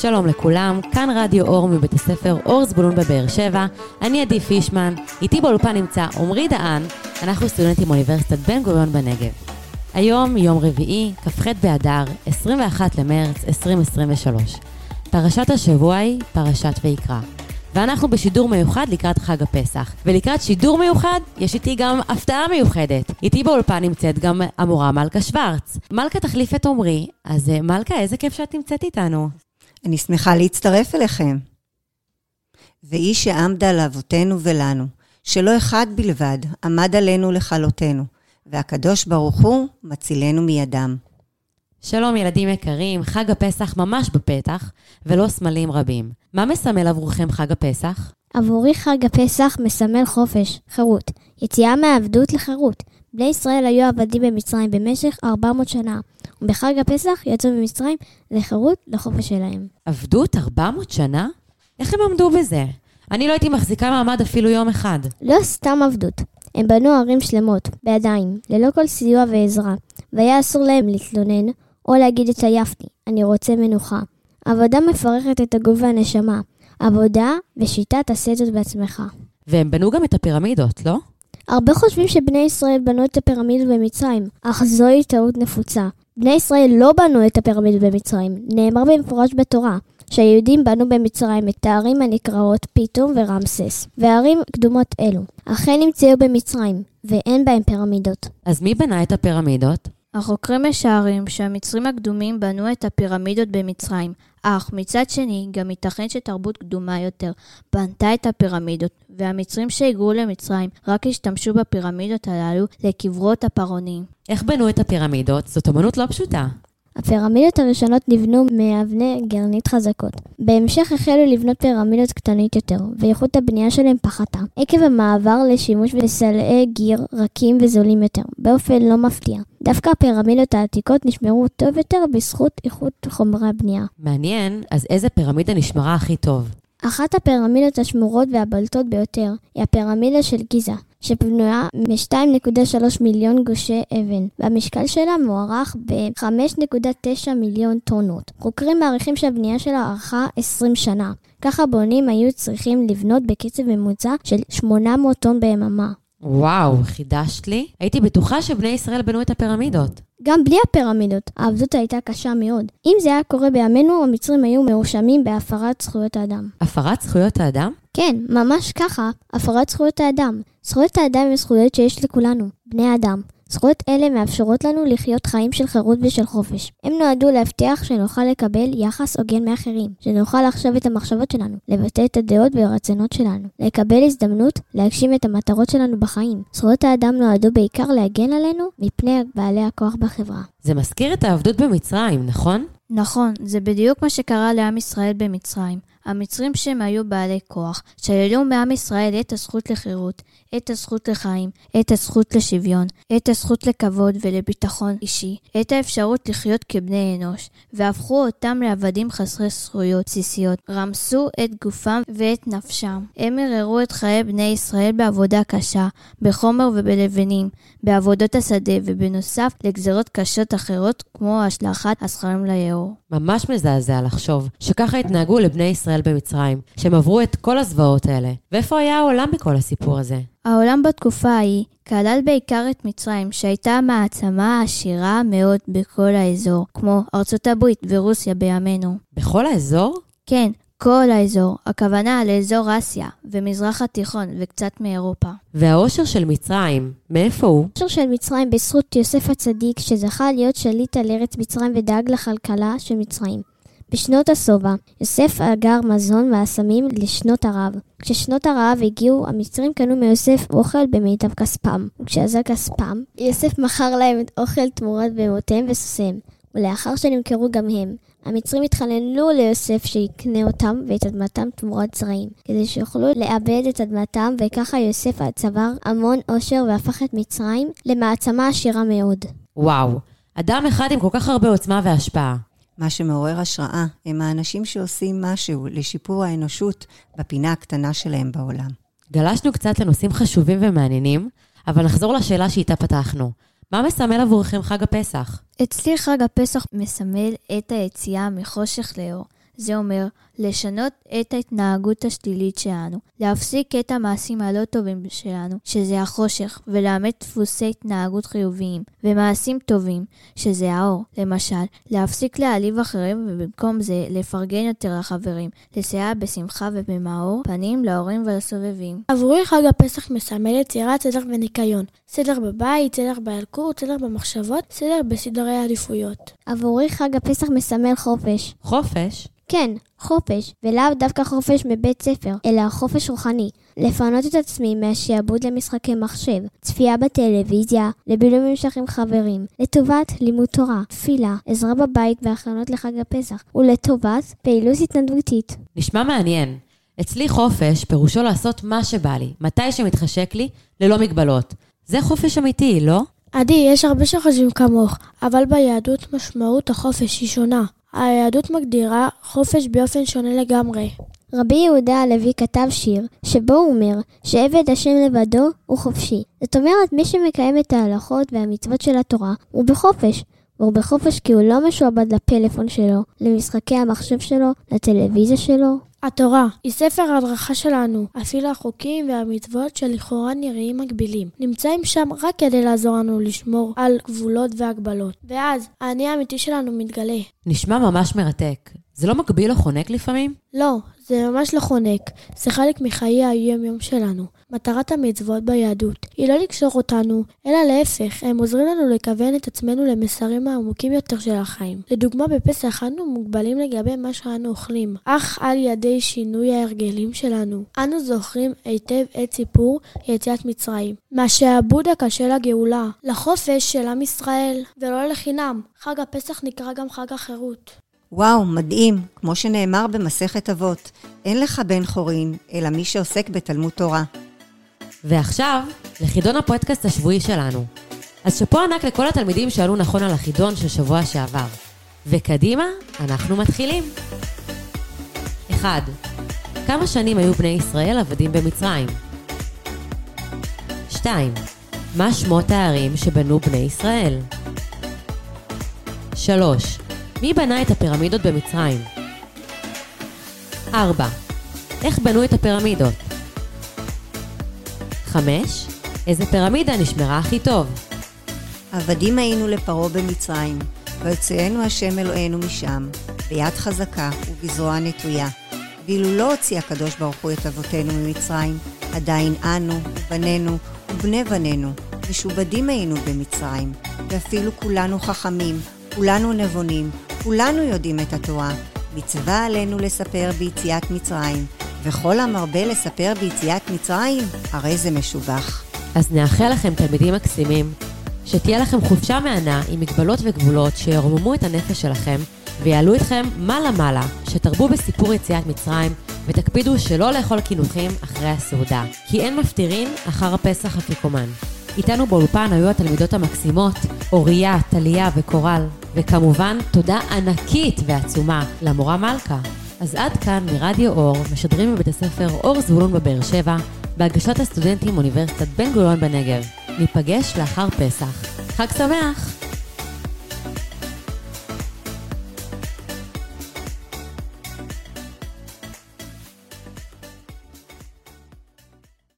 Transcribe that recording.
שלום לכולם, כאן רדיו אור מבית הספר אור זבולון בבאר שבע, אני עדי פישמן, איתי באולפן נמצא עמרי דהן, אנחנו סטודנטים מאוניברסיטת בן גוריון בנגב. היום יום רביעי, כ"ח באדר, 21 למרץ 2023. פרשת השבוע היא פרשת ויקרא. ואנחנו בשידור מיוחד לקראת חג הפסח. ולקראת שידור מיוחד, יש איתי גם הפתעה מיוחדת. איתי באולפן נמצאת גם המורה מלכה שוורץ. מלכה תחליף את עמרי, אז אה, מלכה, איזה כיף שאת נמצאת איתנו. אני שמחה להצטרף אליכם. והיא שעמדה לאבותינו ולנו, שלא אחד בלבד עמד עלינו לכלותנו, והקדוש ברוך הוא מצילנו מידם. שלום ילדים יקרים, חג הפסח ממש בפתח, ולא סמלים רבים. מה מסמל עבורכם חג הפסח? עבורי חג הפסח מסמל חופש, חירות, יציאה מהעבדות לחירות. בני ישראל היו עבדים במצרים במשך 400 שנה, ובחג הפסח יצאו ממצרים לחירות לחופש שלהם. עבדות 400 שנה? איך הם עמדו בזה? אני לא הייתי מחזיקה מעמד אפילו יום אחד. לא סתם עבדות, הם בנו ערים שלמות, בידיים, ללא כל סיוע ועזרה, והיה אסור להם להתלונן, או להגיד את עייפתי, אני רוצה מנוחה. עבודה מפרכת את הגוף והנשמה. עבודה ושיטה תעשה זאת בעצמך. והם בנו גם את הפירמידות, לא? הרבה חושבים שבני ישראל בנו את הפירמידות במצרים, אך זוהי טעות נפוצה. בני ישראל לא בנו את הפירמידות במצרים, נאמר במפורש בתורה, שהיהודים בנו במצרים את הערים הנקראות פיתום ורמסס, וערים קדומות אלו, אכן נמצאו במצרים, ואין בהם פירמידות. אז מי בנה את הפירמידות? החוקרים משערים שהמצרים הקדומים בנו את הפירמידות במצרים, אך מצד שני, גם ייתכן שתרבות קדומה יותר בנתה את הפירמידות, והמצרים שהיגרו למצרים רק השתמשו בפירמידות הללו לקברות הפרעונים. איך בנו את הפירמידות? זאת אמנות לא פשוטה. הפירמידות הראשונות נבנו מאבני גרנית חזקות. בהמשך החלו לבנות פירמידות קטנית יותר, ואיכות הבנייה שלהם פחתה, עקב המעבר לשימוש בסלעי גיר רכים וזולים יותר, באופן לא מפתיע. דווקא הפירמידות העתיקות נשמרו טוב יותר בזכות איכות חומרי הבנייה. מעניין, אז איזה פירמידה נשמרה הכי טוב? אחת הפירמידות השמורות והבולטות ביותר היא הפירמידה של גיזה, שבנויה מ-2.3 מיליון גושי אבן, והמשקל שלה מוערך ב-5.9 מיליון טונות. חוקרים מעריכים שהבנייה שלה ארכה 20 שנה. ככה בונים היו צריכים לבנות בקצב ממוצע של 800 טון ביממה. וואו, חידשת לי. הייתי בטוחה שבני ישראל בנו את הפירמידות. גם בלי הפירמידות, העבדות הייתה קשה מאוד. אם זה היה קורה בימינו, המצרים היו מואשמים בהפרת זכויות האדם. הפרת זכויות האדם? כן, ממש ככה, הפרת זכויות האדם. זכויות האדם הן זכויות שיש לכולנו, בני האדם. זכויות אלה מאפשרות לנו לחיות חיים של חירות ושל חופש. הם נועדו להבטיח שנוכל לקבל יחס הוגן מאחרים, שנוכל לחשוב את המחשבות שלנו, לבטא את הדעות והרצונות שלנו, לקבל הזדמנות להגשים את המטרות שלנו בחיים. זכויות האדם נועדו בעיקר להגן עלינו מפני בעלי הכוח בחברה. זה מזכיר את העבדות במצרים, נכון? נכון, זה בדיוק מה שקרה לעם ישראל במצרים. המצרים שהם היו בעלי כוח, שללו מעם ישראל את הזכות לחירות, את הזכות לחיים, את הזכות לשוויון, את הזכות לכבוד ולביטחון אישי, את האפשרות לחיות כבני אנוש, והפכו אותם לעבדים חסרי זכויות בסיסיות, רמסו את גופם ואת נפשם. הם ערערו את חיי בני ישראל בעבודה קשה, בחומר ובלבנים, בעבודות השדה, ובנוסף לגזרות קשות אחרות כמו השלכת הסכרים ליאור. ממש מזעזע לחשוב שככה התנהגו לבני ישראל במצרים, שהם עברו את כל הזוועות האלה. ואיפה היה העולם בכל הסיפור הזה? העולם בתקופה ההיא כלל בעיקר את מצרים, שהייתה מעצמה עשירה מאוד בכל האזור, כמו ארצות הברית ורוסיה בימינו. בכל האזור? כן, כל האזור, הכוונה לאזור אסיה ומזרח התיכון וקצת מאירופה. והעושר של מצרים, מאיפה הוא? העושר של מצרים בזכות יוסף הצדיק, שזכה להיות שליט על ארץ מצרים ודאג לכלכלה של מצרים. בשנות השובע, יוסף אגר מזון ואסמים לשנות הרעב. כששנות הרעב הגיעו, המצרים קנו מיוסף אוכל במיטב כספם. וכשעזר כספם, יוסף מכר להם את אוכל תמורת בהמותיהם וסוסיהם. ולאחר שנמכרו גם הם, המצרים התחננו ליוסף שיקנה אותם ואת אדמתם תמורת זרעים, כדי שיוכלו לאבד את אדמתם, וככה יוסף צבר המון עושר והפך את מצרים למעצמה עשירה מאוד. וואו, אדם אחד עם כל כך הרבה עוצמה והשפעה. מה שמעורר השראה הם האנשים שעושים משהו לשיפור האנושות בפינה הקטנה שלהם בעולם. גלשנו קצת לנושאים חשובים ומעניינים, אבל נחזור לשאלה שאיתה פתחנו. מה מסמל עבורכם חג הפסח? אצלי חג הפסח מסמל את היציאה מחושך לאור. זה אומר לשנות את ההתנהגות השלילית שלנו, להפסיק את המעשים הלא טובים שלנו, שזה החושך, ולאמץ דפוסי התנהגות חיוביים, ומעשים טובים, שזה האור. למשל, להפסיק להעליב אחרים, ובמקום זה לפרגן יותר לחברים, לסייע בשמחה ובמאור פנים להורים ולסובבים. עבורי חג הפסח מסמל יצירת סדר וניקיון. סדר בבית, סדר בילקוט, סדר במחשבות, סדר בסדרי עדיפויות. עבורי חג הפסח מסמל חופש. חופש? כן, חופש, ולאו דווקא חופש מבית ספר, אלא חופש רוחני. לפנות את עצמי מהשעבוד למשחקי מחשב, צפייה בטלוויזיה, לבילוי ממשך עם חברים, לטובת לימוד תורה, תפילה, עזרה בבית והכנות לחג הפסח, ולטובת פעילות התנדבותית. נשמע מעניין. אצלי חופש פירושו לעשות מה שבא לי, מתי שמתחשק לי, ללא מגבלות. זה חופש אמיתי, לא? עדי, יש הרבה שחושבים כמוך, אבל ביהדות משמעות החופש היא שונה. היהדות מגדירה חופש באופן שונה לגמרי. רבי יהודה הלוי כתב שיר, שבו הוא אומר שעבד השם לבדו הוא חופשי. זאת אומרת, מי שמקיים את ההלכות והמצוות של התורה הוא בחופש. והוא בחופש כי הוא לא משועבד לפלאפון שלו, למשחקי המחשב שלו, לטלוויזיה שלו. התורה היא ספר ההדרכה שלנו, אפילו החוקים והמצוות שלכאורה נראים מגבילים, נמצאים שם רק כדי לעזור לנו לשמור על גבולות והגבלות. ואז האני האמיתי שלנו מתגלה. נשמע ממש מרתק. זה לא מגביל או חונק לפעמים? לא, זה ממש לא חונק, זה חלק מחיי היום-יום שלנו. מטרת המצוות ביהדות היא לא לקשור אותנו, אלא להפך, הם עוזרים לנו לכוון את עצמנו למסרים העמוקים יותר של החיים. לדוגמה, בפסח אנו מוגבלים לגבי מה שאנו אוכלים, אך על ידי שינוי ההרגלים שלנו. אנו זוכרים היטב את סיפור יציאת מצרים, מהשעבוד הקשה לגאולה, לחופש של עם ישראל, ולא לחינם. חג הפסח נקרא גם חג החירות. וואו, מדהים. כמו שנאמר במסכת אבות, אין לך בן חורין, אלא מי שעוסק בתלמוד תורה. ועכשיו, לחידון הפודקאסט השבועי שלנו. אז שאפו ענק לכל התלמידים שעלו נכון על החידון של שבוע שעבר. וקדימה, אנחנו מתחילים. 1. כמה שנים היו בני ישראל עבדים במצרים? 2. מה שמות הערים שבנו בני ישראל? 3. מי בנה את הפירמידות במצרים? 4. איך בנו את הפירמידות? 5. איזה פירמידה נשמרה הכי טוב? עבדים היינו לפרעה במצרים, ויוצאנו השם אלוהינו משם, ביד חזקה ובזרוע נטויה. ואילו לא הוציא הקדוש ברוך הוא את אבותינו ממצרים, עדיין אנו, ובנינו, ובני בנינו, משובדים היינו במצרים, ואפילו כולנו חכמים, כולנו נבונים, כולנו יודעים את התורה. מצווה עלינו לספר ביציאת מצרים, וכל המרבה לספר ביציאת מצרים, הרי זה משובח. אז נאחל לכם תלמידים מקסימים, שתהיה לכם חופשה מהנה עם מגבלות וגבולות שירוממו את הנפש שלכם ויעלו אתכם מעלה-מעלה, שתרבו בסיפור יציאת מצרים ותקפידו שלא לאכול קינוחים אחרי הסעודה, כי אין מפטירין אחר הפסח אפיקומן. איתנו באולפן היו התלמידות המקסימות, אוריה, טליה וקורל, וכמובן תודה ענקית ועצומה למורה מלכה. אז עד כאן מרדיו אור, משדרים בבית הספר אור זבולון בבאר שבע, בהגשת הסטודנטים מאוניברסיטת בן גוריון בנגב. ניפגש לאחר פסח. חג שמח!